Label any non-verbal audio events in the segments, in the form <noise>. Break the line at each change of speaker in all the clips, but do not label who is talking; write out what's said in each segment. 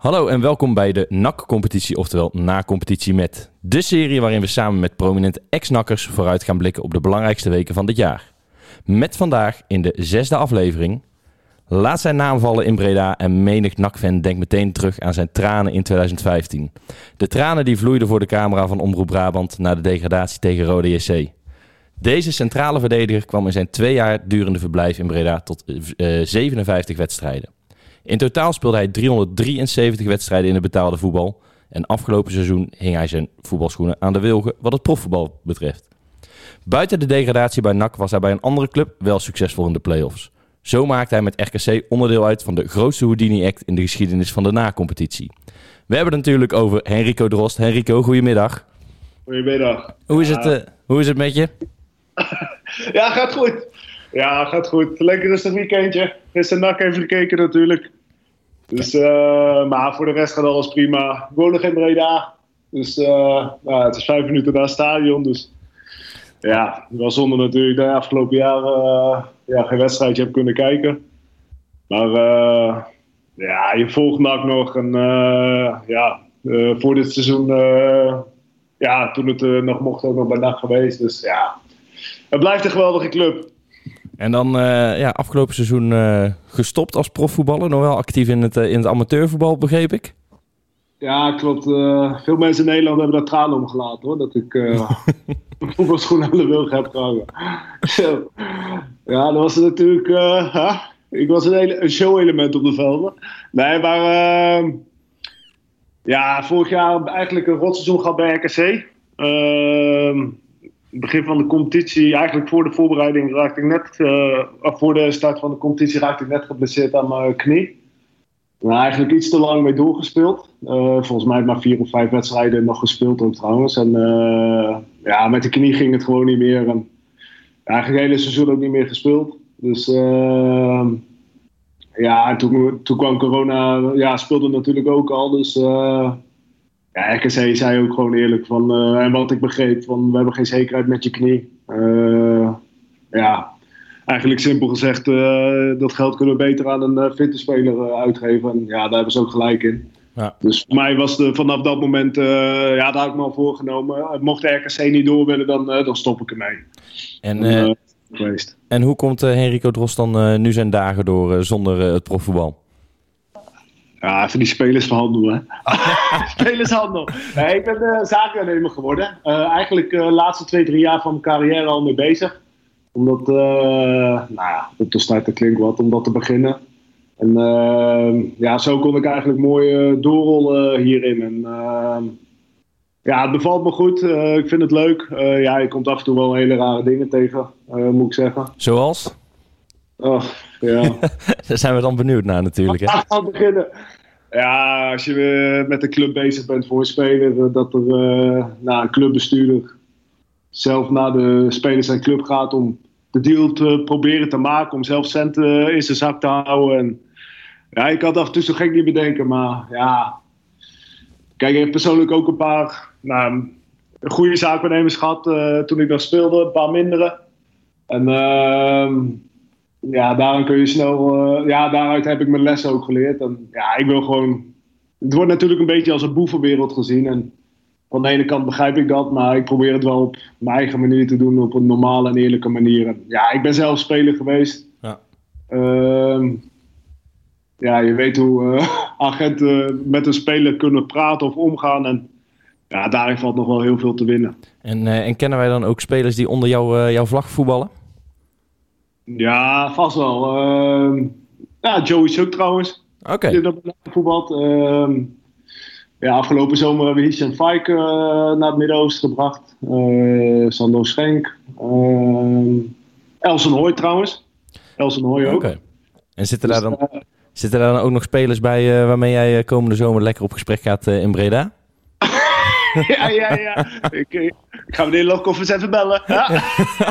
Hallo en welkom bij de NAC-competitie, oftewel Na-competitie met. De serie waarin we samen met prominente ex-nakkers vooruit gaan blikken op de belangrijkste weken van dit jaar. Met vandaag in de zesde aflevering. Laat zijn naam vallen in Breda en menig NAC-fan denkt meteen terug aan zijn tranen in 2015. De tranen die vloeiden voor de camera van Omroep Brabant na de degradatie tegen Rode JC. Deze centrale verdediger kwam in zijn twee jaar durende verblijf in Breda tot eh, 57 wedstrijden. In totaal speelde hij 373 wedstrijden in het betaalde voetbal. En afgelopen seizoen hing hij zijn voetbalschoenen aan de wilgen wat het profvoetbal betreft. Buiten de degradatie bij NAC was hij bij een andere club wel succesvol in de play-offs. Zo maakte hij met RKC onderdeel uit van de grootste Houdini-act in de geschiedenis van de na-competitie. We hebben het natuurlijk over Henrico Drost. Henrico, goedemiddag.
Goedemiddag.
Hoe is, het, uh, hoe is het met je? <laughs>
ja, gaat goed. Ja, gaat goed. Lekker rustig weekendje. Gisteren nak even gekeken natuurlijk. Dus, uh, maar voor de rest gaat alles prima. Ik woon nog in Breda. Dus uh, nou, het is vijf minuten naar het stadion. Dus ja, wel zonder natuurlijk de afgelopen jaren uh, ja, geen wedstrijdje heb kunnen kijken. Maar ja, je volgt NAC nog. En ja, voor dit seizoen, ja, toen het nog mocht, ook nog bij NAC geweest. Dus ja, het blijft een geweldige club.
En dan uh, ja, afgelopen seizoen uh, gestopt als profvoetballer. Nog wel actief in het, uh, in het amateurvoetbal, begreep ik.
Ja, klopt. veel mensen in Nederland hebben daar tranen om gelaten hoor. Dat ik <laughs> <laughs> voetbalschoenen aan de wilg heb gehangen. <laughs> ja, dat was natuurlijk. Huh? ik was een, hele, een show-element op de velden. Nee, maar. ehm, ja, vorig jaar eigenlijk een rotseizoen gehad bij RKC. Ehm, begin van de competitie, eigenlijk voor de voorbereiding raakte ik net, uh, voor de start van de competitie raakte ik net geblesseerd aan mijn knie. Nou, eigenlijk iets te lang mee doorgespeeld. Uh, volgens mij maar vier of vijf wedstrijden nog gespeeld ook trouwens. En uh, ja, met de knie ging het gewoon niet meer. En eigenlijk het hele seizoen ook niet meer gespeeld. Dus ja, en toen, toen kwam corona, ja, speelde natuurlijk ook al. Dus ja, RKC zei ook gewoon eerlijk van, uh, en wat ik begreep, van we hebben geen zekerheid met je knie. Uh, ja, eigenlijk simpel gezegd, uh, dat geld kunnen we beter aan een fitte speler uitgeven. En ja, daar hebben ze ook gelijk in. Ja. Dus voor mij was de, vanaf dat moment, ja, daar had ik me al voorgenomen. Mocht de RKC niet door willen, dan, dan stop ik ermee.
En, en, en hoe komt Henrico Drost dan nu zijn dagen door zonder het profvoetbal?
Ja, even die spelershandel, hè. <laughs> spelershandel. Nee, ik ben uh, zakennemer geworden. Uh, eigenlijk de uh, laatste twee, drie jaar van mijn carrière al mee bezig. Omdat, nou ja, op de start klinkt wat, om dat te beginnen. En ja, zo kon ik eigenlijk mooi doorrollen hierin. En ja, het bevalt me goed. ik vind het leuk. ja, je komt af en toe wel hele rare dingen tegen, moet ik zeggen.
Zoals?
Oh, ja. <laughs>
Daar zijn we dan benieuwd naar natuurlijk. Hè? <laughs>
Beginnen. Ja, als je met een club bezig bent voor een speler, dat er uh, nou, een clubbestuurder zelf naar de spelers en club gaat om de deal te proberen te maken, om zelf centen in zijn zak te houden. En, ja, ik had af en toe zo gek niet bedenken, maar ja. Kijk, ik heb persoonlijk ook een paar nou, goede zaakbenemers gehad uh, toen ik nog speelde, een paar mindere. En uh, ja, daarom kun je snel. Uh, ja, daaruit heb ik mijn lessen ook geleerd. En ja, ik wil gewoon. Het wordt natuurlijk een beetje als een boevenwereld gezien. En van de ene kant begrijp ik dat, maar ik probeer het wel op mijn eigen manier te doen, op een normale en eerlijke manier. En ja, ik ben zelf speler geweest. Ja, uh, ja je weet hoe uh, <laughs> agenten met een speler kunnen praten of omgaan. En ja, daarin valt nog wel heel veel te winnen.
En, uh, en kennen wij dan ook spelers die onder jou, jouw vlag voetballen?
Ja, vast wel. Uh, ja, Joey ook trouwens.
Oké. Okay.
Die voetbald. Uh, ja, afgelopen zomer hebben we Hisham Fike uh, naar het Midden-Oosten gebracht. Uh, Sando Schenk. Elson Hoy trouwens. Elson Hoy ook.
Okay. En zitten daar, dan, zitten daar dan ook nog spelers bij waarmee jij komende zomer lekker op gesprek gaat in Breda? <laughs>
ja, ja, ja. ik, ik ga meneer Lokhoff eens even bellen. Ja. <laughs>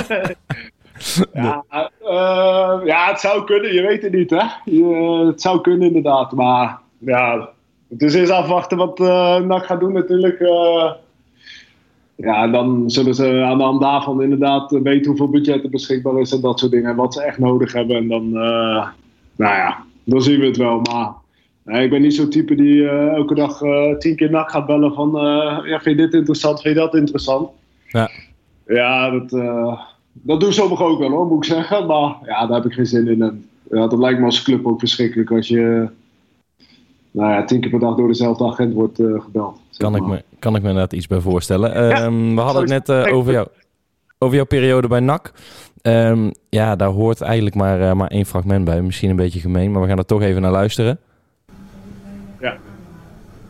<laughs> <laughs> Ja, uh, ja, het zou kunnen. Je weet het niet, hè. Je, het zou kunnen, inderdaad. Maar ja, het is eerst afwachten wat uh, NAC gaat doen natuurlijk. Uh, ja, dan zullen ze aan de hand daarvan inderdaad weten hoeveel budget er beschikbaar is en dat soort dingen. En wat ze echt nodig hebben. En dan, nou ja, dan zien we het wel. Maar Nee, ik ben niet zo'n type die eh, elke dag eh, tien keer nak gaat bellen van... eh, ja, vind je dit interessant, vind je dat interessant?
Ja.
Ja, dat, eh, dat doen sommigen ook wel hoor, moet ik zeggen. Maar ja, daar heb ik geen zin in. En, ja, dat lijkt me als club ook verschrikkelijk als je... Nou ja, tien keer per dag door dezelfde agent wordt eh, gebeld.
Kan ik, me, kan ik me inderdaad iets bij voorstellen. Ehm, we hadden het net eh, over, jou, over jouw periode bij NAC. Ehm, ja, daar hoort eigenlijk maar, eh, maar één fragment bij. Misschien een beetje gemeen, maar we gaan er toch even naar luisteren.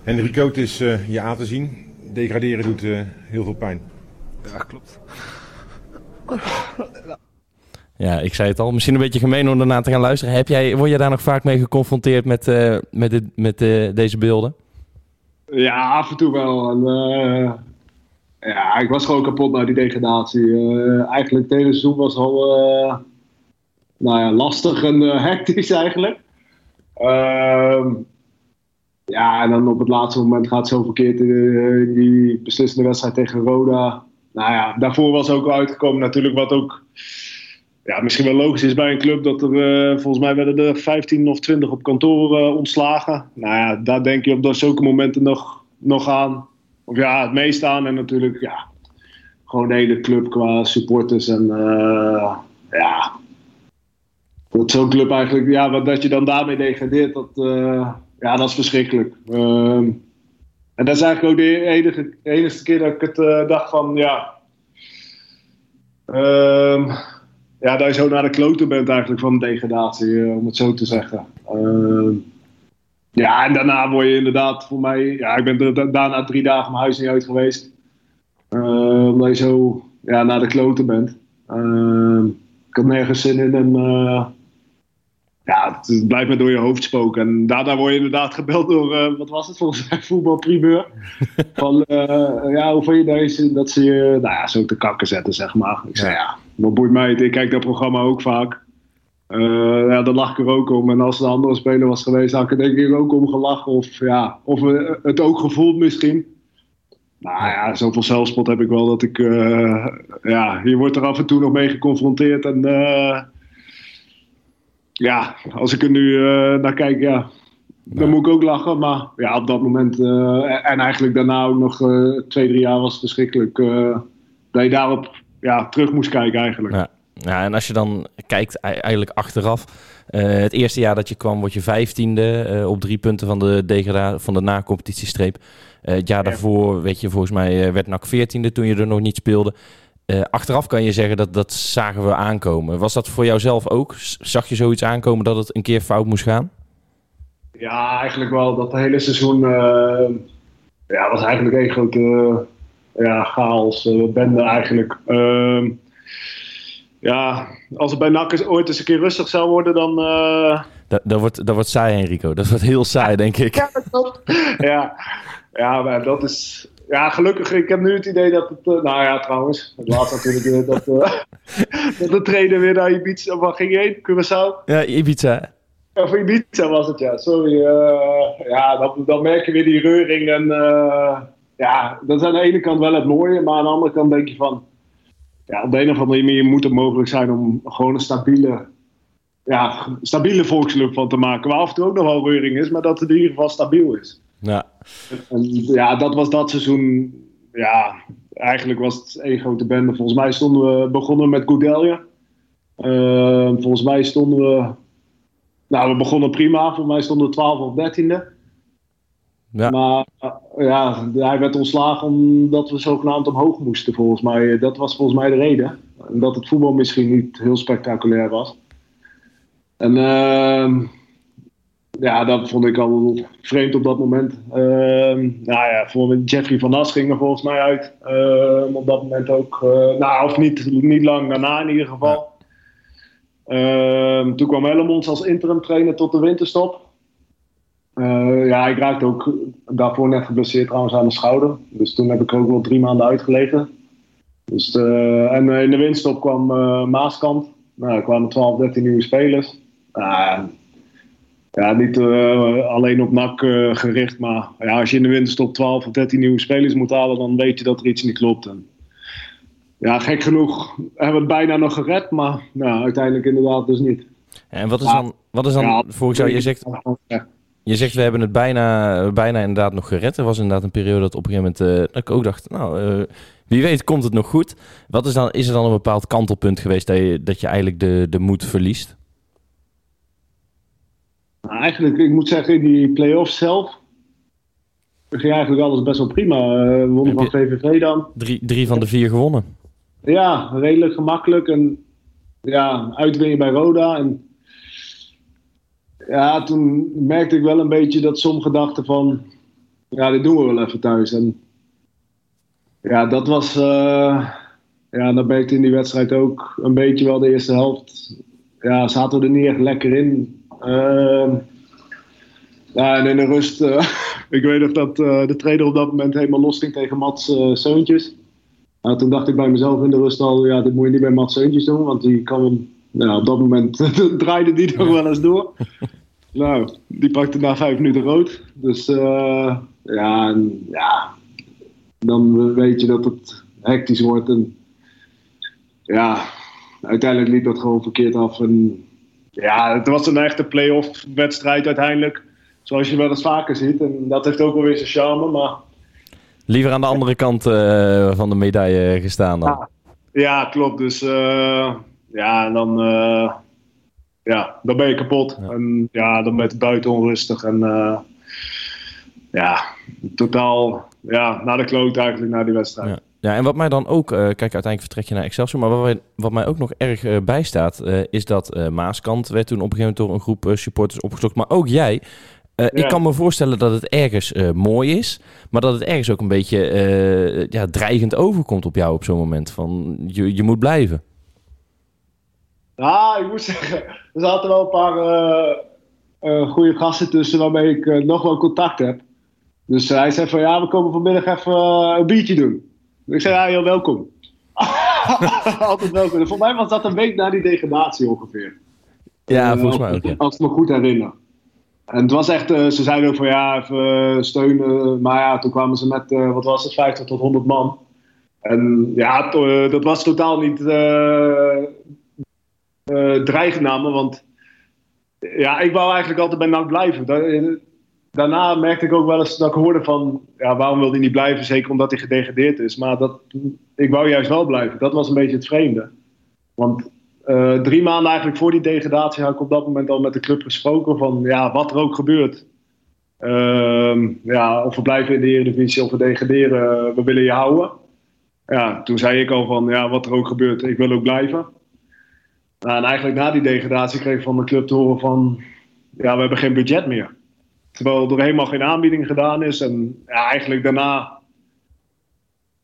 Henry Koot is eh, je aan te zien. Degraderen doet eh, heel veel pijn.
Ja, klopt. <laughs>
Ja, ik zei het al. Misschien een beetje gemeen om daarna te gaan luisteren. Heb jij, word je daar nog vaak mee geconfronteerd met, eh, met, dit, met eh, deze beelden?
Ja, af en toe wel. En, eh, ja, ik was gewoon kapot na die degradatie. Eigenlijk het hele seizoen was al nou ja, lastig en <laughs> hectisch eigenlijk. Ehm, ja, en dan op het laatste moment gaat het zo verkeerd in die beslissende wedstrijd tegen Roda. Nou ja, daarvoor was ook uitgekomen natuurlijk wat ook ja, misschien wel logisch is bij een club dat er eh, volgens mij werden er 15 of 20 op kantoor eh, ontslagen. Nou ja, daar denk je op dat zulke momenten nog, nog aan. Of ja, het meest aan. En natuurlijk, ja, gewoon de hele club qua supporters. En eh, ja, dat zo'n club eigenlijk, ja, wat, dat je dan daarmee degradeert, dat, ja, dat is verschrikkelijk. Ehm, en dat is eigenlijk ook de enige, enige keer dat ik het eh, dacht van, ja. ehm, ja, dat je zo naar de kloten bent eigenlijk van de degradatie, eh, om het zo te zeggen. Ehm, ja, en daarna word je inderdaad voor mij... Ja, ik ben da- daarna drie dagen mijn huis niet uit geweest. Eh, omdat je zo ja, naar de kloten bent. Ehm, ik had nergens zin in en... ja, het, het blijft me door je hoofd spoken. En daarna word je inderdaad gebeld door, eh, wat was het volgens mij, <laughs> voetbalprimeur. Van, eh, ja, hoe vind je deze? Dat ze je, nou ja, zo te kakken zetten, zeg maar. Ik zei, ja, wat boeit mij het? Ik kijk dat programma ook vaak. Eh, ja, daar lach ik er ook om. En als een andere speler was geweest, had ik er denk ik ook om gelachen. Of, ja, of het ook gevoeld misschien. Nou ja, zoveel zelfspot heb ik wel dat ik... ja, je wordt er af en toe nog mee geconfronteerd. En ja, als ik er nu eh, naar kijk, ja, dan moet ik ook lachen. Maar ja, op dat moment... eh, en eigenlijk daarna ook nog eh, twee, drie jaar was het verschrikkelijk. dat je daarop ja, terug moest kijken eigenlijk.
Ja. Ja, en als je dan kijkt eigenlijk achteraf. het eerste jaar dat je kwam, word je vijftiende op drie punten van de, degrada van de na-competitiestreep. Het jaar daarvoor, weet je, volgens mij werd NAC veertiende toen je er nog niet speelde. Eh, achteraf kan je zeggen dat dat zagen we aankomen. Was dat voor jou zelf ook? Zag je zoiets aankomen dat het een keer fout moest gaan?
Ja, eigenlijk wel. Dat hele seizoen eh, ja, was eigenlijk één grote eh, ja, chaos, eh, bende eigenlijk. Ehm, ja, als het bij NAC ooit eens een keer rustig zou worden, dan...
Dat, dat, wordt, dat wordt saai, Enrico. Dat wordt heel saai, denk ik.
Ja, dat <laughs> ja, ja, maar dat is... Ja, gelukkig, ik heb nu het idee dat het... eh, nou ja, trouwens, het laatste natuurlijk dat, eh, <laughs> dat de trainer weer naar Ibiza... Waar ging je heen? Curaçao?
Ja, Ibiza.
Of Ibiza was het, ja. Sorry. eh, ja, dan, dan merk je weer die reuring. En ja, dat is aan de ene kant wel het mooie. Maar aan de andere kant denk je van... Ja, op de een of andere manier moet het mogelijk zijn om gewoon een stabiele... Ja, stabiele volksclub van te maken. Waar af en toe ook nog wel reuring is. Maar dat het in ieder geval stabiel is.
Ja.
Ja, dat was dat seizoen. Ja, eigenlijk was het één grote bende. Volgens mij stonden we, begonnen we met Goudelje. Eh, volgens mij stonden we. Nou, we begonnen prima. Volgens mij stonden we 12 of 13e.
Ja.
Maar ja, hij werd ontslagen omdat we zogenaamd omhoog moesten, volgens mij. Dat was volgens mij de reden. En dat het voetbal misschien niet heel spectaculair was. En ehm, ja, dat vond ik al vreemd op dat moment. Ehm, nou ja, voor Jeffrey van As ging er volgens mij uit. Ehm, op dat moment ook. eh, nou, of niet, niet lang daarna in ieder geval. Ehm, toen kwam Hellemons als interim trainer tot de winterstop. Eh, ja, ik raakte ook daarvoor net geblesseerd trouwens aan mijn schouder. Dus toen heb ik ook wel drie maanden uitgelegen. Dus, eh, en in de winterstop kwam Maaskant. Nou, er kwamen 12, 13 nieuwe spelers. Nou, ja, niet eh, alleen op NAC eh, gericht, maar ja, als je in de winterstop 12 of 13 nieuwe spelers moet halen, dan weet je dat er iets niet klopt. En, ja, gek genoeg hebben we het bijna nog gered, maar nou, uiteindelijk inderdaad dus niet.
En wat is dan, wat is dan
Ja,
volgens jou, je zegt. Je zegt we hebben het bijna, bijna inderdaad nog gered. Er was inderdaad een periode dat op een gegeven moment uh, dat ik ook dacht, nou, uh, wie weet komt het nog goed. Wat is, dan, is er dan een bepaald kantelpunt geweest dat je, dat je eigenlijk de, de moed verliest?
Nou, eigenlijk, ik moet zeggen, in die play-offs zelf ging eigenlijk alles best wel prima. Uh, we wonnen van VVV dan.
Drie, drie van de vier gewonnen.
Ja, redelijk gemakkelijk. En ja, uitwinnen bij Roda. En ja, toen merkte ik wel een beetje dat sommigen dachten van... Ja, dit doen we wel even thuis. En ja, dat was... Uh, ja, dat merkte in die wedstrijd ook een beetje wel de eerste helft. Ja, zaten we er niet echt lekker in. Ja, en in de rust... Uh, <laughs> ik weet nog dat de trainer op dat moment helemaal los ging tegen Mats Seuntjes. Nou, toen dacht ik bij mezelf in de rust al... Ja, dit moet je niet bij Mats Seuntjes doen. Want die kan hem... Nou, op dat moment <laughs> draaide die nog wel eens door. <laughs> Nou, die pakte na vijf minuten rood. Dus uh, ja, en, ja, dan weet je dat het hectisch wordt. En ja, uiteindelijk liep dat gewoon verkeerd af. En ja, het was een echte play-off wedstrijd uiteindelijk. Zoals je wel eens vaker ziet. En dat heeft ook wel weer zijn charme. Maar...
Liever aan de andere kant uh, van de medaille gestaan dan.
Ja, ja klopt. Dus uh, ja, dan ja, dan ben je kapot. Ja. En ja, dan ben je buiten onrustig. En ja, totaal ja, naar de kloot eigenlijk, naar die wedstrijd.
Ja. Ja, en wat mij dan ook, uh, kijk, uiteindelijk vertrek je naar Excelsior, maar wat, wij, wat mij ook nog erg uh, bijstaat, uh, is dat Maaskant werd toen op een gegeven moment door een groep supporters opgezocht, maar ook jij. Ja. Ik kan me voorstellen dat het ergens mooi is, maar dat het ergens ook een beetje ja, dreigend overkomt op jou op zo'n moment. Van je, je moet blijven.
Ja, ik moet zeggen, er zaten wel een paar goede gasten tussen waarmee ik nog wel contact heb. Dus hij zei van ja, we komen vanmiddag even een biertje doen. Ik zei ja, heel welkom. <laughs> Altijd welkom. Volgens mij was dat een week na die degradatie ongeveer.
Ja, volgens mij ook. Ja.
Als ik me goed herinner. En het was echt, ze zeiden ook van ja, even steunen. Maar ja, toen kwamen ze met, wat was het, 50 tot 100 man. En ja, dat was totaal niet uh, dreigend namen. Want ja, ik wou eigenlijk altijd bij NAC blijven. Daarna merkte ik ook wel eens dat ik hoorde van... Ja, waarom wil hij niet blijven? Zeker omdat hij gedegradeerd is. Maar dat, ik wou juist wel blijven. Dat was een beetje het vreemde. Want uh, drie maanden eigenlijk voor die degradatie... had ik op dat moment al met de club gesproken van... Ja, wat er ook gebeurt. Uh, ja, of we blijven in de Eredivisie of we degraderen. We willen je houden. Ja, toen zei ik al van... Ja, wat er ook gebeurt, ik wil ook blijven. Nou, en eigenlijk na die degradatie kreeg ik van de club te horen van... Ja, we hebben geen budget meer. Terwijl er helemaal geen aanbieding gedaan is. En ja, eigenlijk daarna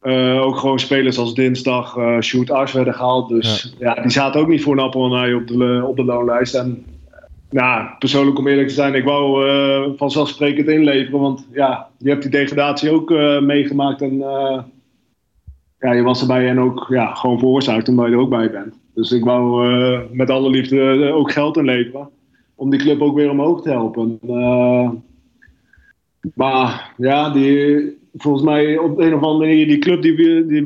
uh, ook gewoon spelers als Dinsdag, uh, Shoot Ars werden gehaald. Dus ja. ja. die zaten ook niet voor een appel en op de, op de loonlijst. En nou, persoonlijk om eerlijk te zijn, ik wou uh, vanzelfsprekend inleveren. Want ja, je hebt die degradatie ook meegemaakt. En ja, je was erbij en ook ja, gewoon veroorzaakt omdat je er ook bij bent. Dus ik wou met alle liefde ook geld inleveren. Om die club ook weer omhoog te helpen. Uh, maar ja, die, volgens mij op een of andere manier, die club die, die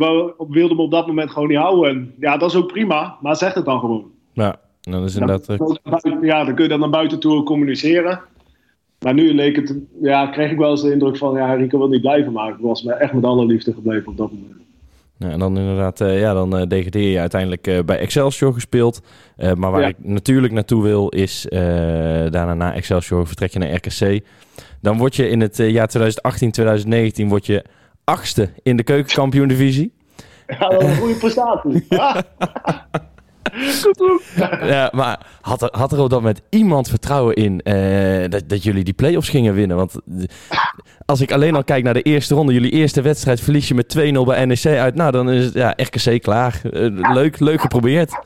wilde me op dat moment gewoon niet houden. En ja, dat is ook prima, maar zeg het dan gewoon.
Ja, dat is inderdaad...
Ja, dan kun je dan naar buiten toe communiceren. Maar nu leek het, ja, kreeg ik wel eens de indruk van, ja, Rico wil niet blijven, maar ik was me echt met alle liefde gebleven op dat moment.
Ja, en dan inderdaad, uh, ja, dan uh, degradeer je uiteindelijk uh, bij Excelsior gespeeld. maar waar ja. ik natuurlijk naartoe wil is, daarna na Excelsior vertrek je naar RKC. Dan word je in het jaar 2018-2019 word je achtste in de keukenkampioen-divisie.
Ja, dat is een goede prestatie. <laughs> <laughs>
ja, maar had er, had er op dat moment iemand vertrouwen in uh, dat, dat jullie die play-offs gingen winnen? Want als ik alleen al kijk naar de eerste ronde, jullie eerste wedstrijd verlies je met 2-0 bij NEC uit. Nou, dan is het ja, RKC klaar. Uh, leuk, leuk geprobeerd.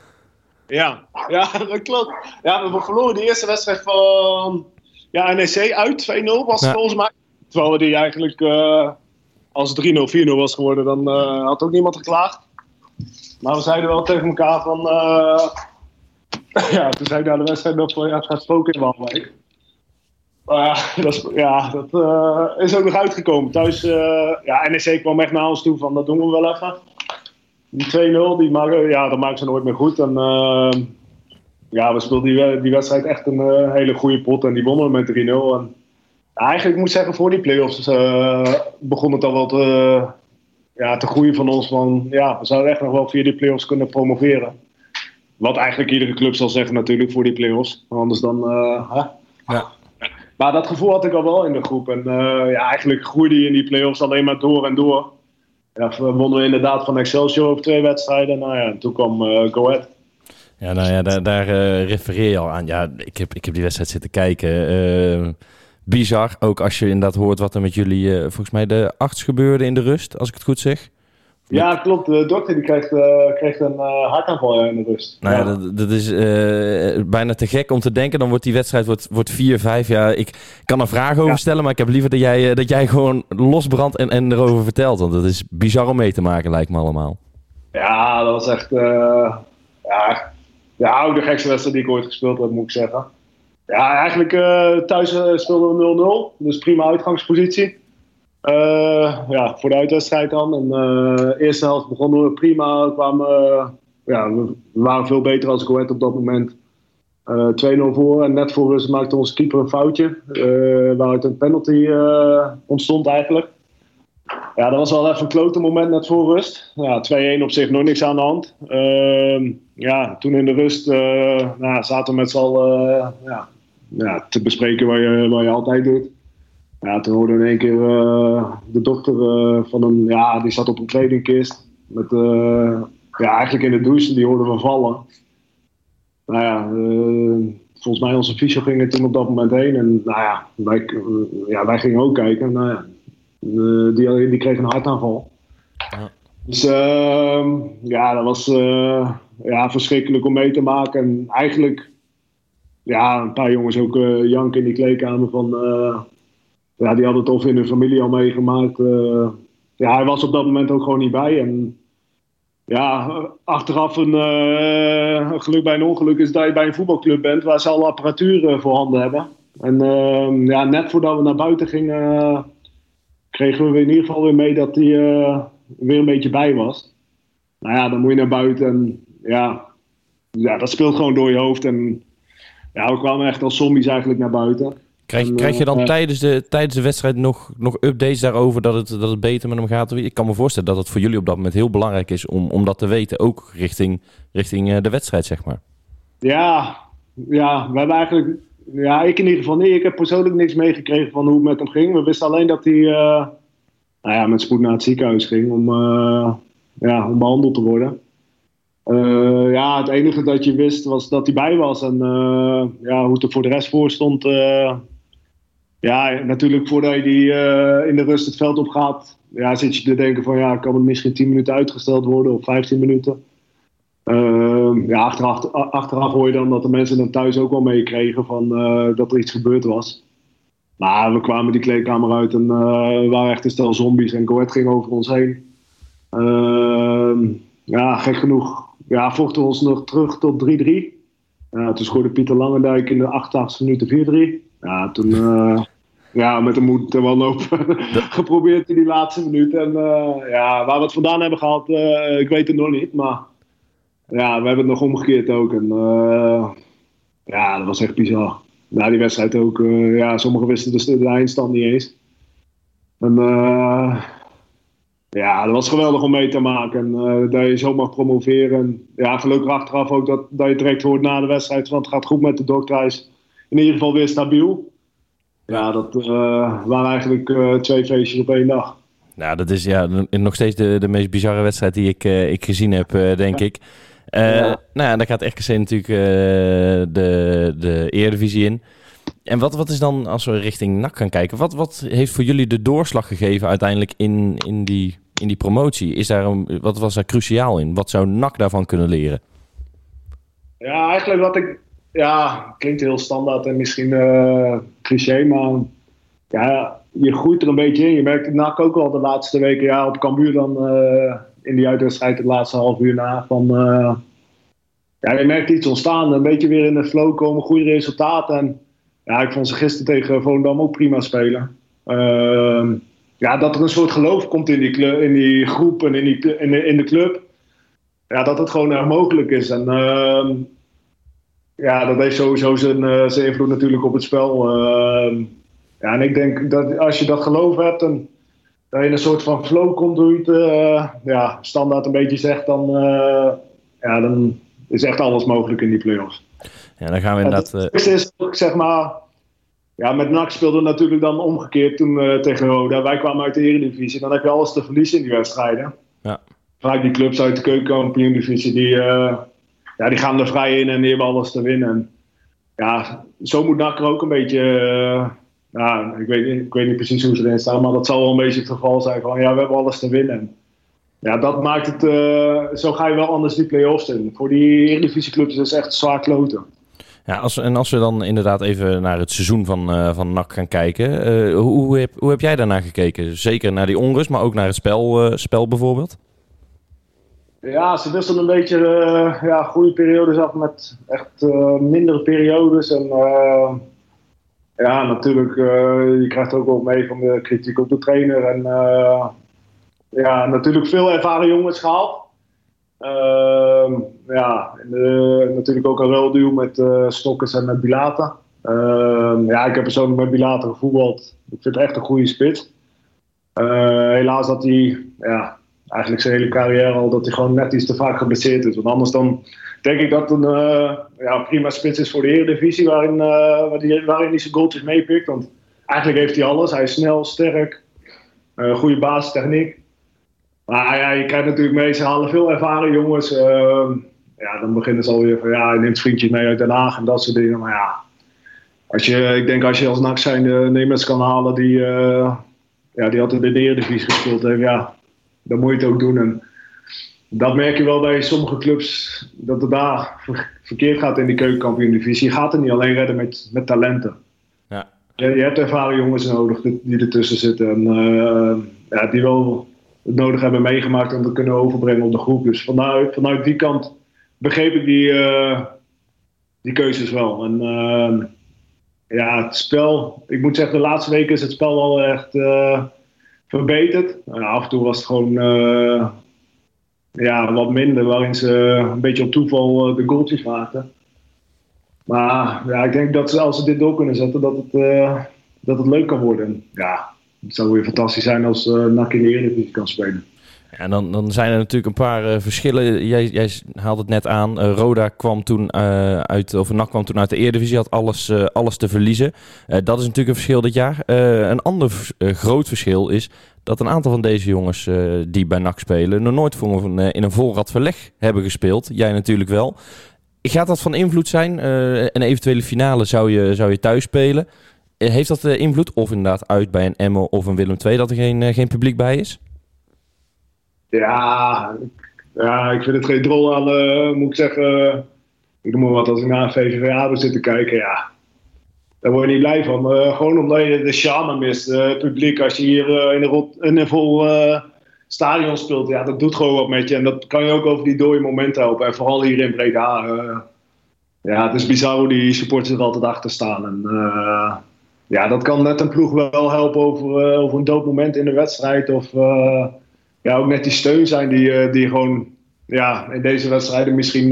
Ja, ja, <laughs> dat klopt. Ja, we verloren de eerste wedstrijd van ja, NEC uit. 2-0 was ja. volgens mij. Terwijl we die eigenlijk, uh, als 3-0, 4-0 was geworden, dan had ook niemand geklaagd. Maar we zeiden wel tegen elkaar van. Uh, <laughs> ja, toen zei ik de wedstrijd nog van ja, het gaat spoken in Waalwijk. Maar ja, <laughs> dat is, ja, dat uh, is ook nog uitgekomen. Thuis, uh, ja, NEC kwam echt naar ons toe van dat doen we wel even. Die 2-0, die maken, ja, dat maken ze nooit meer goed. En ja, we speelden die, die wedstrijd echt een hele goede pot en die wonnen met 3-0. En eigenlijk moet ik zeggen, voor die play-offs begon het al wel te, ja, te groeien van ons. Van, ja, we zouden echt nog wel via die play-offs kunnen promoveren. Wat eigenlijk iedere club zal zeggen natuurlijk voor die play-offs. Anders dan... Hè? Ja. Maar dat gevoel had ik al wel in de groep. En ja, eigenlijk groeide je in die play-offs alleen maar door en door. Ja, wonnen we inderdaad van Excelsior op twee wedstrijden. Nou ja, en toen kwam Go Ahead.
Ja, nou ja, daar, daar uh, refereer je al aan. Ja, ik heb, ik heb die wedstrijd zitten kijken. Uh, bizar, ook als je inderdaad hoort wat er met jullie, uh, volgens mij de arts gebeurde in de rust, als ik het goed zeg.
Ja, klopt. De dokter die kreeg, kreeg een hartaanval in de rust.
Nou ja, dat, dat, is bijna te gek om te denken. Dan wordt die wedstrijd wordt, wordt 4-5. Ja, ik kan er vragen over stellen, maar ik heb liever dat jij, dat jij gewoon losbrandt en, en erover vertelt. Want dat is bizar om mee te maken, lijkt me allemaal.
Ja, dat was echt... ja, de oude gekste wedstrijd die ik ooit gespeeld heb, moet ik zeggen. Ja, eigenlijk uh, thuis uh, speelden we 0-0. Dus prima uitgangspositie. Uh, ja, voor de uitwedstrijd dan. En eerste helft begonnen we prima. Kwamen, ja, we waren veel beter als Goed op dat moment. 2-0 voor. En net voor rust maakte onze keeper een foutje. waaruit een penalty ontstond eigenlijk. Ja, dat was wel even een klote moment net voor rust. Ja, 2-1 op zich nog niks aan de hand. Uh, ja, toen in de rust uh, nou, zaten we met z'n allen uh, ja, ja, te bespreken wat je, wat je altijd doet. Ja, toen hoorden we in één keer eh, de dochter van een, ja, die zat op een kledingkist. Met, ja, eigenlijk in de douche, die hoorden we vallen. Nou ja, volgens mij onze fysio ging er toen op dat moment heen. En nou ja, wij, ja, wij gingen ook kijken. Nou ja, die, die kreeg een hartaanval. Ja. Dus uh, ja, dat was uh, ja, verschrikkelijk om mee te maken. En eigenlijk, ja, een paar jongens ook uh, janken in die kleedkamer van... ja, die hadden het of in hun familie al meegemaakt. ja, hij was op dat moment ook gewoon niet bij. En ja, achteraf een, geluk bij een ongeluk is dat je bij een voetbalclub bent... waar ze al apparatuur voorhanden hebben. En ehm, ja, net voordat we naar buiten gingen kregen we in ieder geval weer mee dat hij uh, weer een beetje bij was. Nou ja, dan moet je naar buiten en ja, ja, dat speelt gewoon door je hoofd. En ja, we kwamen echt als zombies eigenlijk naar buiten.
Krijg, en, krijg je dan uh, tijdens, de, tijdens de wedstrijd nog, nog updates daarover dat het, dat het beter met hem gaat? Ik kan me voorstellen dat het voor jullie op dat moment heel belangrijk is om, om dat te weten, ook richting, richting uh, de wedstrijd, zeg maar.
Ja, ja, we hebben eigenlijk ja, ik in ieder geval niet. Ik heb persoonlijk niks meegekregen van hoe het met hem ging. We wisten alleen dat hij uh, nou ja, met spoed naar het ziekenhuis ging om, uh, ja, om behandeld te worden. Uh, ja, het enige dat je wist was dat hij bij was. En ja, hoe het er voor de rest voor stond. ja, natuurlijk voordat je die in de rust het veld op gaat, ja, zit je te denken van ja, kan het misschien 10 minuten uitgesteld worden of 15 minuten. Uh, ja, achteraf, achteraf hoor je dan dat de mensen dan thuis ook wel meekregen van uh, dat er iets gebeurd was. Maar we kwamen die kleedkamer uit en uh, we waren echt een stel zombies en Goed ging over ons heen. Ehm, ja, gek genoeg ja, vochten we ons nog terug tot 3-3. toen scoorde Pieter Langendijk in de 88 minuten 4-3. Ja, toen ja, met de moed wel lopen <laughs> geprobeerd in die laatste minuut. En ja, waar we het vandaan hebben gehad, ik weet het nog niet. Maar ja, we hebben het nog omgekeerd ook. En uh, ja, dat was echt bizar. Na die wedstrijd ook. Uh, ja, sommigen wisten dus de, eindstand niet eens. En uh, ja, dat was geweldig om mee te maken. En dat je zo mag promoveren. En ja, gelukkig achteraf ook dat, dat je direct hoort na de wedstrijd. Want het gaat goed met de dokter. Hij is in ieder geval weer stabiel. Ja, dat waren eigenlijk twee feestjes op één dag.
Nou, dat is ja, nog steeds de, de meest bizarre wedstrijd die ik, ik gezien heb, denk ik. Uh, Nou ja, dan gaat RKC natuurlijk uh, de, de Eredivisie in. En wat, wat is dan, als we richting NAC gaan kijken, wat, wat heeft voor jullie de doorslag gegeven uiteindelijk in, in, die, in die promotie? Is daar een, wat was daar cruciaal in? Wat zou NAC daarvan kunnen leren?
Ja, eigenlijk wat ik... Ja, klinkt heel standaard en misschien uh, cliché, maar ja, je groeit er een beetje in. Je merkt NAC ook al de laatste weken. Ja, op Cambuur dan in die uitwedstrijd het laatste half uur na. Van, uh, ja, je merkt iets ontstaan. Een beetje weer in de flow komen, goede resultaten. En ja, ik vond ze gisteren tegen Volendam ook prima spelen. Uh, ja, dat er een soort geloof komt in die, in die groep en in, die, in, de, in de club. Ja, dat het gewoon erg mogelijk is. En uh, ja, dat heeft sowieso zijn, uh, zijn invloed natuurlijk op het spel. Ehm, Ja, en ik denk dat als je dat geloof hebt en dat je in een soort van flow komt, hoe je het eh, ja, standaard een beetje zegt, dan, eh, ja, dan is echt alles mogelijk in die play-offs.
Ja, dan gaan we inderdaad...
Het eerste is ook, zeg maar, ja, met NAC speelde natuurlijk dan omgekeerd toen eh, tegen Roda. Wij kwamen uit de Eredivisie, dan heb je alles te verliezen in die wedstrijden.
Ja.
Vaak die clubs uit de keukenkampioen-divisie, die, eh, ja, die gaan er vrij in en die hebben alles te winnen. En, ja, zo moet NAC er ook een beetje... eh, ja, ik weet, niet- ik weet niet precies hoe ze erin staan, maar dat zal wel een beetje het geval zijn van ja, we hebben alles te winnen. En Ja, dat maakt het, eh, zo ga je wel anders die play-offs in. Voor die Eredivisieclubs is het echt zwaar kloten.
Ja, als, en als we dan inderdaad even naar het seizoen van, eh van NAC gaan kijken. eh, hoe, hoe, heb, hoe heb jij daarnaar gekeken? Zeker naar die onrust, maar ook naar het spel, spel bijvoorbeeld?
Ja, ze wisselen een beetje ja, goede periodes af met echt mindere periodes. En ja, natuurlijk, eh, je krijgt ook wel mee van de kritiek op de trainer. En eh, ja, natuurlijk veel ervaren jongens gehaald. Ehm, ja, eh, natuurlijk ook een ruilduw met eh Stokkers en met Bilata. Ehm, ja, ik heb persoonlijk met Bilata gevoetbald. Ik vind het echt een goede spits. Helaas dat hij ja, eigenlijk zijn hele carrière al dat hij gewoon net iets te vaak geblesseerd is. Want anders dan denk ik dat een eh, ja, prima spits is voor de Eredivisie, waarin, eh, waar die- waarin hij zijn goaltjes meepikt. Want eigenlijk heeft hij alles. Hij is snel, sterk, eh, goede basistechniek. Maar ja, je krijgt natuurlijk mee, ze halen veel ervaren jongens. eh, ja, dan beginnen ze alweer van ja, je neemt vriendjes mee uit Den Haag en dat soort dingen. Maar ja, als je, ik denk als je als NAC zijn de Nemers kan halen die, eh, ja, die altijd in de Eredivisie gespeeld heeft, ja, dan moet je het ook doen. En dat merk je wel bij sommige clubs, dat het daar ver- verkeerd gaat in die keukenkampioen-divisie. Je gaat het niet alleen redden met, met talenten.
Ja.
Je, je hebt ervaren jongens nodig die, ertussen zitten. En eh, ja, die wel het nodig hebben meegemaakt om te kunnen overbrengen op de groep. Dus vanuit, vanuit die kant begreep ik die, eh, die keuzes wel. En eh, ja, het spel, ik moet zeggen, de laatste weken is het spel wel echt eh, verbeterd. En af en toe was het gewoon ja, wat minder, waarin ze een beetje op toeval eh, de goaltjes maakten. Maar ja, ik denk dat ze, als ze dit door kunnen zetten, dat het, eh, dat het leuk kan worden. En Ja, het zou weer fantastisch zijn als eh NAC in de Eredivisie kan spelen.
Ja, dan, dan zijn er natuurlijk een paar eh, verschillen. Jij, jij haalde het net aan. Eh, Roda kwam toen eh, uit, of NAC kwam toen uit de Eredivisie, had alles, eh, alles te verliezen. Eh, dat is natuurlijk een verschil dit jaar. Eh, een ander eh, groot verschil is dat een aantal van deze jongens eh, die bij NAC spelen nog nooit voor een, eh, in een volrad verleg hebben gespeeld. Jij natuurlijk wel. Gaat dat van invloed zijn? Eh, een eventuele finale zou je, zou je thuis spelen. Heeft dat invloed? Of inderdaad uit bij een Emmen of een Willem II dat er geen, geen publiek bij is?
Ja, ja, ik vind het geen drol aan, moet ik zeggen. Ik noem maar wat, als ik naar een VVV zit te kijken, ja. Daar word je niet blij van. Eh, gewoon omdat je de charme mist. Eh, het publiek, als je hier eh, in, een een vol stadion speelt, ja, dat doet gewoon wat met je. En dat kan je ook over die dode momenten helpen. En vooral hier in Breda. ja, het is bizar hoe die supporters er altijd achter staan. En, ja, dat kan net een ploeg wel helpen over, over een dood moment in de wedstrijd. Of ja, ook net die steun zijn die, die gewoon ja, in deze wedstrijden misschien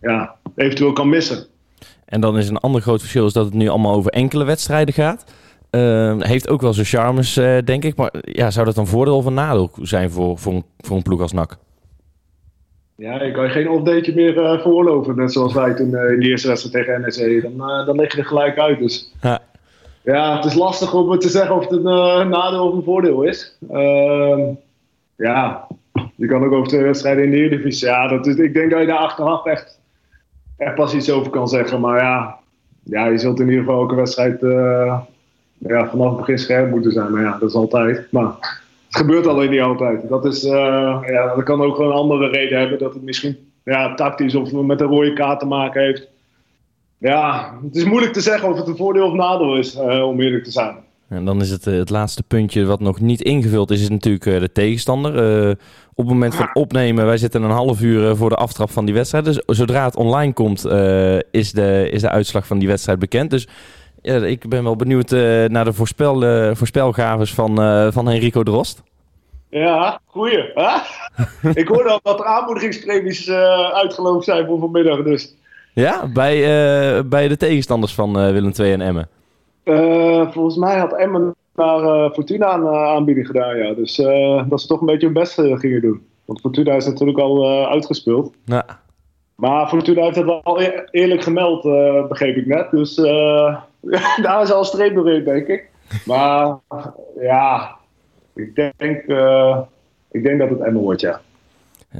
ja, eventueel kan missen.
En dan is een ander groot verschil is dat het nu allemaal over enkele wedstrijden gaat. Ehm, heeft ook wel zijn charmes, eh, denk ik. Maar ja, zou dat een voordeel of een nadeel zijn voor, voor, een, voor een ploeg als NAC?
Ja, je kan je geen offdateje meer eh veroorloven. Net zoals wij toen eh, in de eerste wedstrijd tegen NEC. Dan, dan lig je er gelijk uit. Dus
Ja.
ja, het is lastig om te zeggen of het een nadeel of een voordeel is. Ehm, ja, je kan ook over twee wedstrijden in de Eredivisie. Ja, dat is, ik denk dat je daar achteraf echt, echt pas iets over kan zeggen. Maar ja, ja, je zult in ieder geval elke wedstrijd eh, ja, vanaf het begin scherp moeten zijn. Maar ja, dat is altijd. Maar het gebeurt alleen niet altijd. Dat, is, eh, ja, dat kan ook een andere reden hebben. Dat het misschien ja, tactisch of met een rode kaart te maken heeft. Ja, het is moeilijk te zeggen of het een voordeel of nadeel is, eh, om eerlijk te zijn.
En dan is het, eh, het laatste puntje wat nog niet ingevuld is, is natuurlijk eh, de tegenstander. Eh, op het moment van opnemen, wij zitten een half uur voor de aftrap van die wedstrijd. Dus zodra het online komt, is, de, is de uitslag van die wedstrijd bekend. Dus ja, ik ben wel benieuwd naar de voorspel, voorspelgaves van, van Henrico Drost.
Ja, goeie. <laughs> ik hoorde al dat er aanmoedigingspremies uitgeloofd zijn voor vanmiddag. Dus
Ja, bij, bij de tegenstanders van Willem II en Emmen.
Uh, volgens mij had Emmen naar uh, Fortuna een aanbieding gedaan, ja. Dus dat ze toch een beetje hun best gingen doen. Want Fortuna is natuurlijk al uitgespeeld.
Ja.
Maar Fortuna heeft het wel eerlijk gemeld, begreep ik net. Dus <laughs> daar is al een streep doorheen, denk ik. Maar ja, ik denk, ik denk dat het Emmen wordt, ja.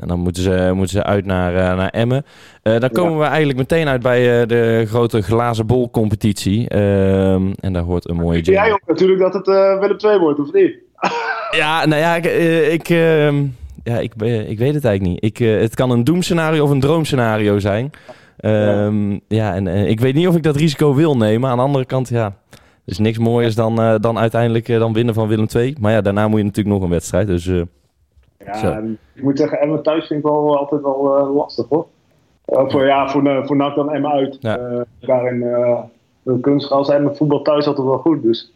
En dan moeten ze, moeten ze uit naar, uh, naar Emmen. Uh, dan komen we eigenlijk meteen uit bij uh, de grote glazen bol competitie. Ehm, en daar hoort een mooie...
Jij ook natuurlijk dat het Willem 2 wordt, of niet? <laughs>
ja, nou ja, ik, ik, ehm, ja, ik, ik weet het eigenlijk niet. Ik, het kan een doemscenario of een droomscenario zijn. Um, ja. ja, en ik weet niet of ik dat risico wil nemen. Aan de andere kant, ja... Er is niks mooiers dan, dan uiteindelijk dan winnen van Willem 2. Maar ja, daarna moet je natuurlijk nog een wedstrijd. Dus
ja, ik moet zeggen, Emma thuis vind ik wel altijd wel uh, lastig hoor. Uh, voor, ja, voor, uh, voor NAC dan Emma uit. Daarin de kunstgras en voetbal thuis altijd wel goed. Dus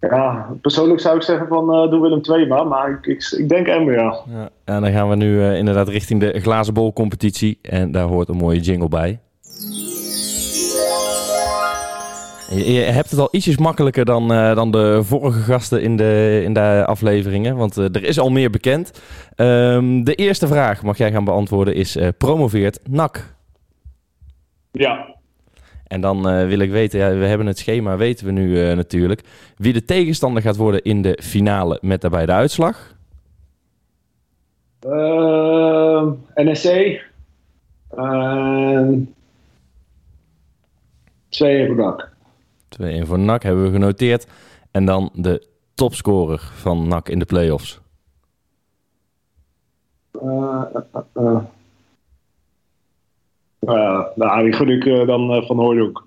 ja, persoonlijk zou ik zeggen van doe Willem 2 maar. Maar ik, ik, ik denk Emma ja.
ja. En dan gaan we nu inderdaad richting de glazen bol competitie. En daar hoort een mooie jingle bij. Je, hebt het al ietsjes makkelijker dan, uh, dan de vorige gasten in de, in de afleveringen, want uh, er is al meer bekend. Um, de eerste vraag mag jij gaan beantwoorden is, uh, promoveert NAC?
Ja.
En dan wil ik weten, ja, we hebben het schema, weten we nu natuurlijk, wie de tegenstander gaat worden in de finale met daarbij de uitslag?
NSC. twee voor NAC.
2-1 voor NAC hebben we genoteerd. En dan de topscorer van NAC in de playoffs.
Uh, uh, uh. nou, die gun ik dan van Hooydonk.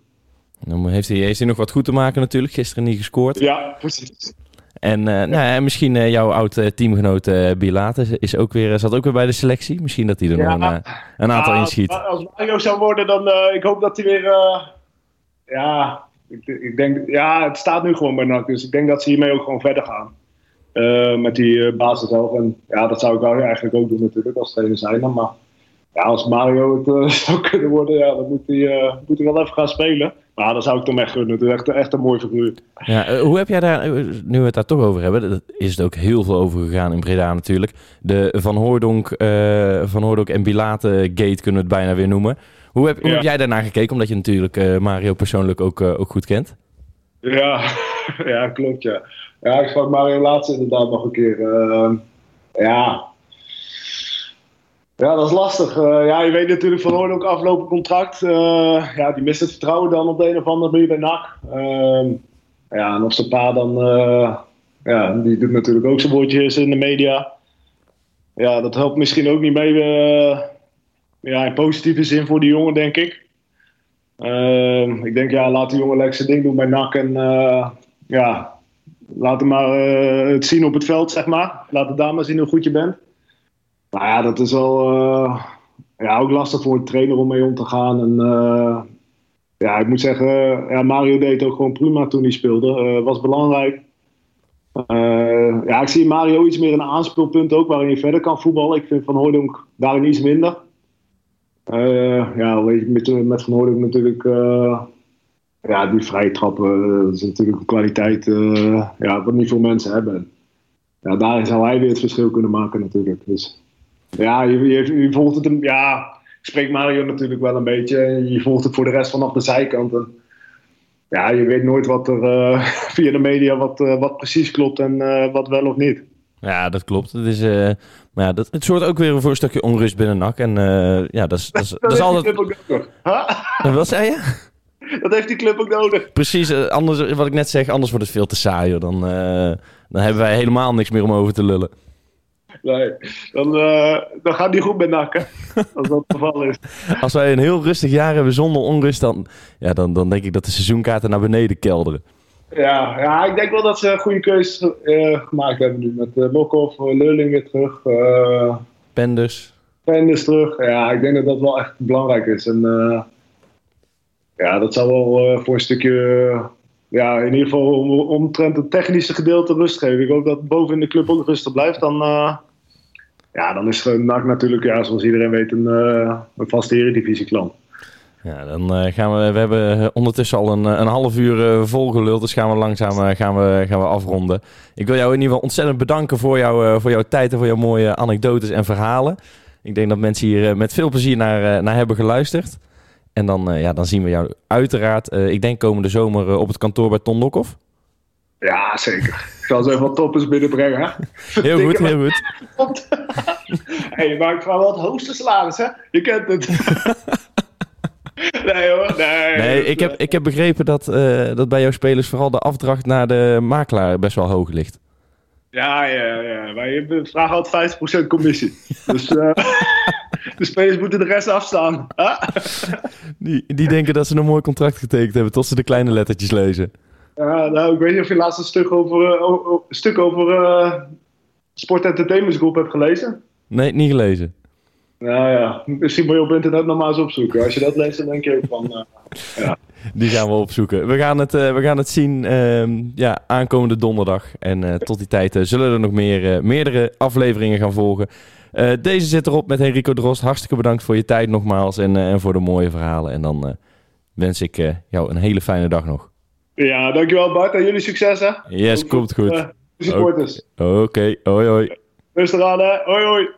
Dan heeft hij, heeft hij nog wat goed te maken natuurlijk. Gisteren niet gescoord.
Ja, precies.
En, nou, misschien jouw oud teamgenoot Bilate is ook weer, zat ook weer bij de selectie. Misschien dat hij er nog een, een aantal ja, inschiet.
Als Mario zou worden, dan ik hoop dat hij weer... ja, ik, ik, denk, ja, het staat nu gewoon bij NAC. Dus ik denk dat ze hiermee ook gewoon verder gaan. Uh, met die uh, basis. En ja, dat zou ik wel eigenlijk ook doen natuurlijk als trainer zijn. Maar ja, als Mario het uh, <laughs> zou kunnen worden, ja, dan moet hij, moet hij wel even gaan spelen. Maar dan zou ik hem echt gunnen. Het is echt, echt een mooi figuur.
Ja, hoe heb jij daar, nu we het daar toch over hebben, dat is het ook heel veel over gegaan in Breda natuurlijk. De Van Hoordonk, Van Hoordonk en Bilate gate kunnen we het bijna weer noemen. Hoe heb, hoe heb jij daarnaar gekeken? Omdat je natuurlijk uh, Mario persoonlijk ook, uh, ook goed kent.
Ja, <laughs> ja, klopt ja. Ja, ik sprak Mario laatst inderdaad nog een keer. Uh, ja. Ja, dat is lastig. ja, je weet natuurlijk van Hoorn ook aflopen contract. ja, die mist het vertrouwen dan op de een of andere manier bij NAC. Ehm, ja, en of zijn pa dan... ja, die doet natuurlijk ook zijn woordjes in de media. Ja, dat helpt misschien ook niet mee ja, in positieve zin voor die jongen, denk ik. Ehm, ik denk, ja, laat die jongen lekker zijn ding doen bij NAC. En uh, ja, laat hem maar uh, het zien op het veld, zeg maar. Laat het daar maar zien hoe goed je bent. Nou ja, dat is wel uh, ja, ook lastig voor een trainer om mee om te gaan. En ja, ik moet zeggen, ja, Mario deed ook gewoon prima toen hij speelde. was belangrijk. ja, ik zie Mario iets meer een aanspeelpunt ook, waarin je verder kan voetballen. Ik vind Van Hooydonk daarin iets minder. Uh, ja, met, met Van natuurlijk. Uh, ja, die vrije trappen, dat is natuurlijk een kwaliteit ja, wat niet veel mensen hebben. Ja, daar zou hij weer het verschil kunnen maken natuurlijk. Dus ja, je, je, je volgt het, ja, ik spreek Mario natuurlijk wel een beetje. Je volgt het voor de rest vanaf de zijkant. En, ja, je weet nooit wat er <laughs> via de media wat, wat precies klopt en wat wel of niet.
Ja, dat klopt. Het, is, uh, maar ja, dat, het zorgt ook weer voor een stukje onrust binnen NAC. En uh, ja, dat is, dat is, <laughs> dat, dat is altijd... Huh? Wat zei je? <laughs>
Dat heeft die club ook nodig.
Precies, uh, anders, wat ik net zeg, anders wordt het veel te saai. Dan, dan hebben wij helemaal niks meer om over te lullen.
Nee, dan, dan gaat die goed met NAC, <laughs> als dat het geval is.
Als wij een heel rustig jaar hebben zonder onrust, dan, ja, dan, dan denk ik dat de seizoenkaarten naar beneden kelderen.
Ja, ja, ik denk wel dat ze een goede keuze uh, gemaakt hebben nu. Met uh, Lokhoff, uh, Leuling weer terug. Uh,
Penders.
Penders terug. Ja, ik denk dat dat wel echt belangrijk is. En ja, dat zal wel voor een stukje, ja, in ieder geval omtrent het technische gedeelte rust geven. Ik hoop dat boven in de club ook rustig blijft. Dan, ja, dan is NAC natuurlijk, ja, zoals iedereen weet, een, een vaste eredivisie klant.
Ja, dan eh, gaan we. We hebben ondertussen al een, een half uur volgeluld. Dus gaan we langzaam gaan we, gaan we afronden. Ik wil jou in ieder geval ontzettend bedanken voor, jou, voor jouw tijd en voor jouw mooie anekdotes en verhalen. Ik denk dat mensen hier met veel plezier naar, naar hebben geluisterd. En dan, ja, dan zien we jou uiteraard, ik denk komende zomer op het kantoor bij Ton Lokhoff.
Ja, zeker. Ik zal zo even wat toppers binnenbrengen.
Heel goed, heel goed. <laughs>
hey, je maakt wel het hoogste salaris, hè? Je kent het. <laughs> nee hoor, nee.
Nee, ik heb, ik heb begrepen dat, uh, dat bij jouw spelers vooral de afdracht naar de makelaar best wel hoog ligt.
Ja, ja, ja. Wij vragen altijd 50% commissie. dus uh, <laughs> de spelers moeten de rest afstaan.
die, die denken dat ze een mooi contract getekend hebben tot ze de kleine lettertjes lezen.
Ja, nou, ik weet niet of je laatst een stuk over, uh, een stuk over uh, Sport Entertainment Group hebt gelezen.
Nee, niet gelezen.
Nou ja, misschien moet je op internet nog maar eens opzoeken. Als je dat leest, dan denk je ook van... Uh, ja.
Die gaan we opzoeken. We gaan het, we gaan het zien uh, ja, aankomende donderdag. En tot die tijd zullen er nog meer, meerdere afleveringen gaan volgen. deze zit erop met Enrico Drost. Hartstikke bedankt voor je tijd nogmaals en, en voor de mooie verhalen. En dan wens ik jou een hele fijne dag nog.
Ja, dankjewel Bart en jullie succes hè.
Yes, komt goed.
Supporters.
Oké, okay. hoi hoi.
Rustig aan hè, hoi hoi.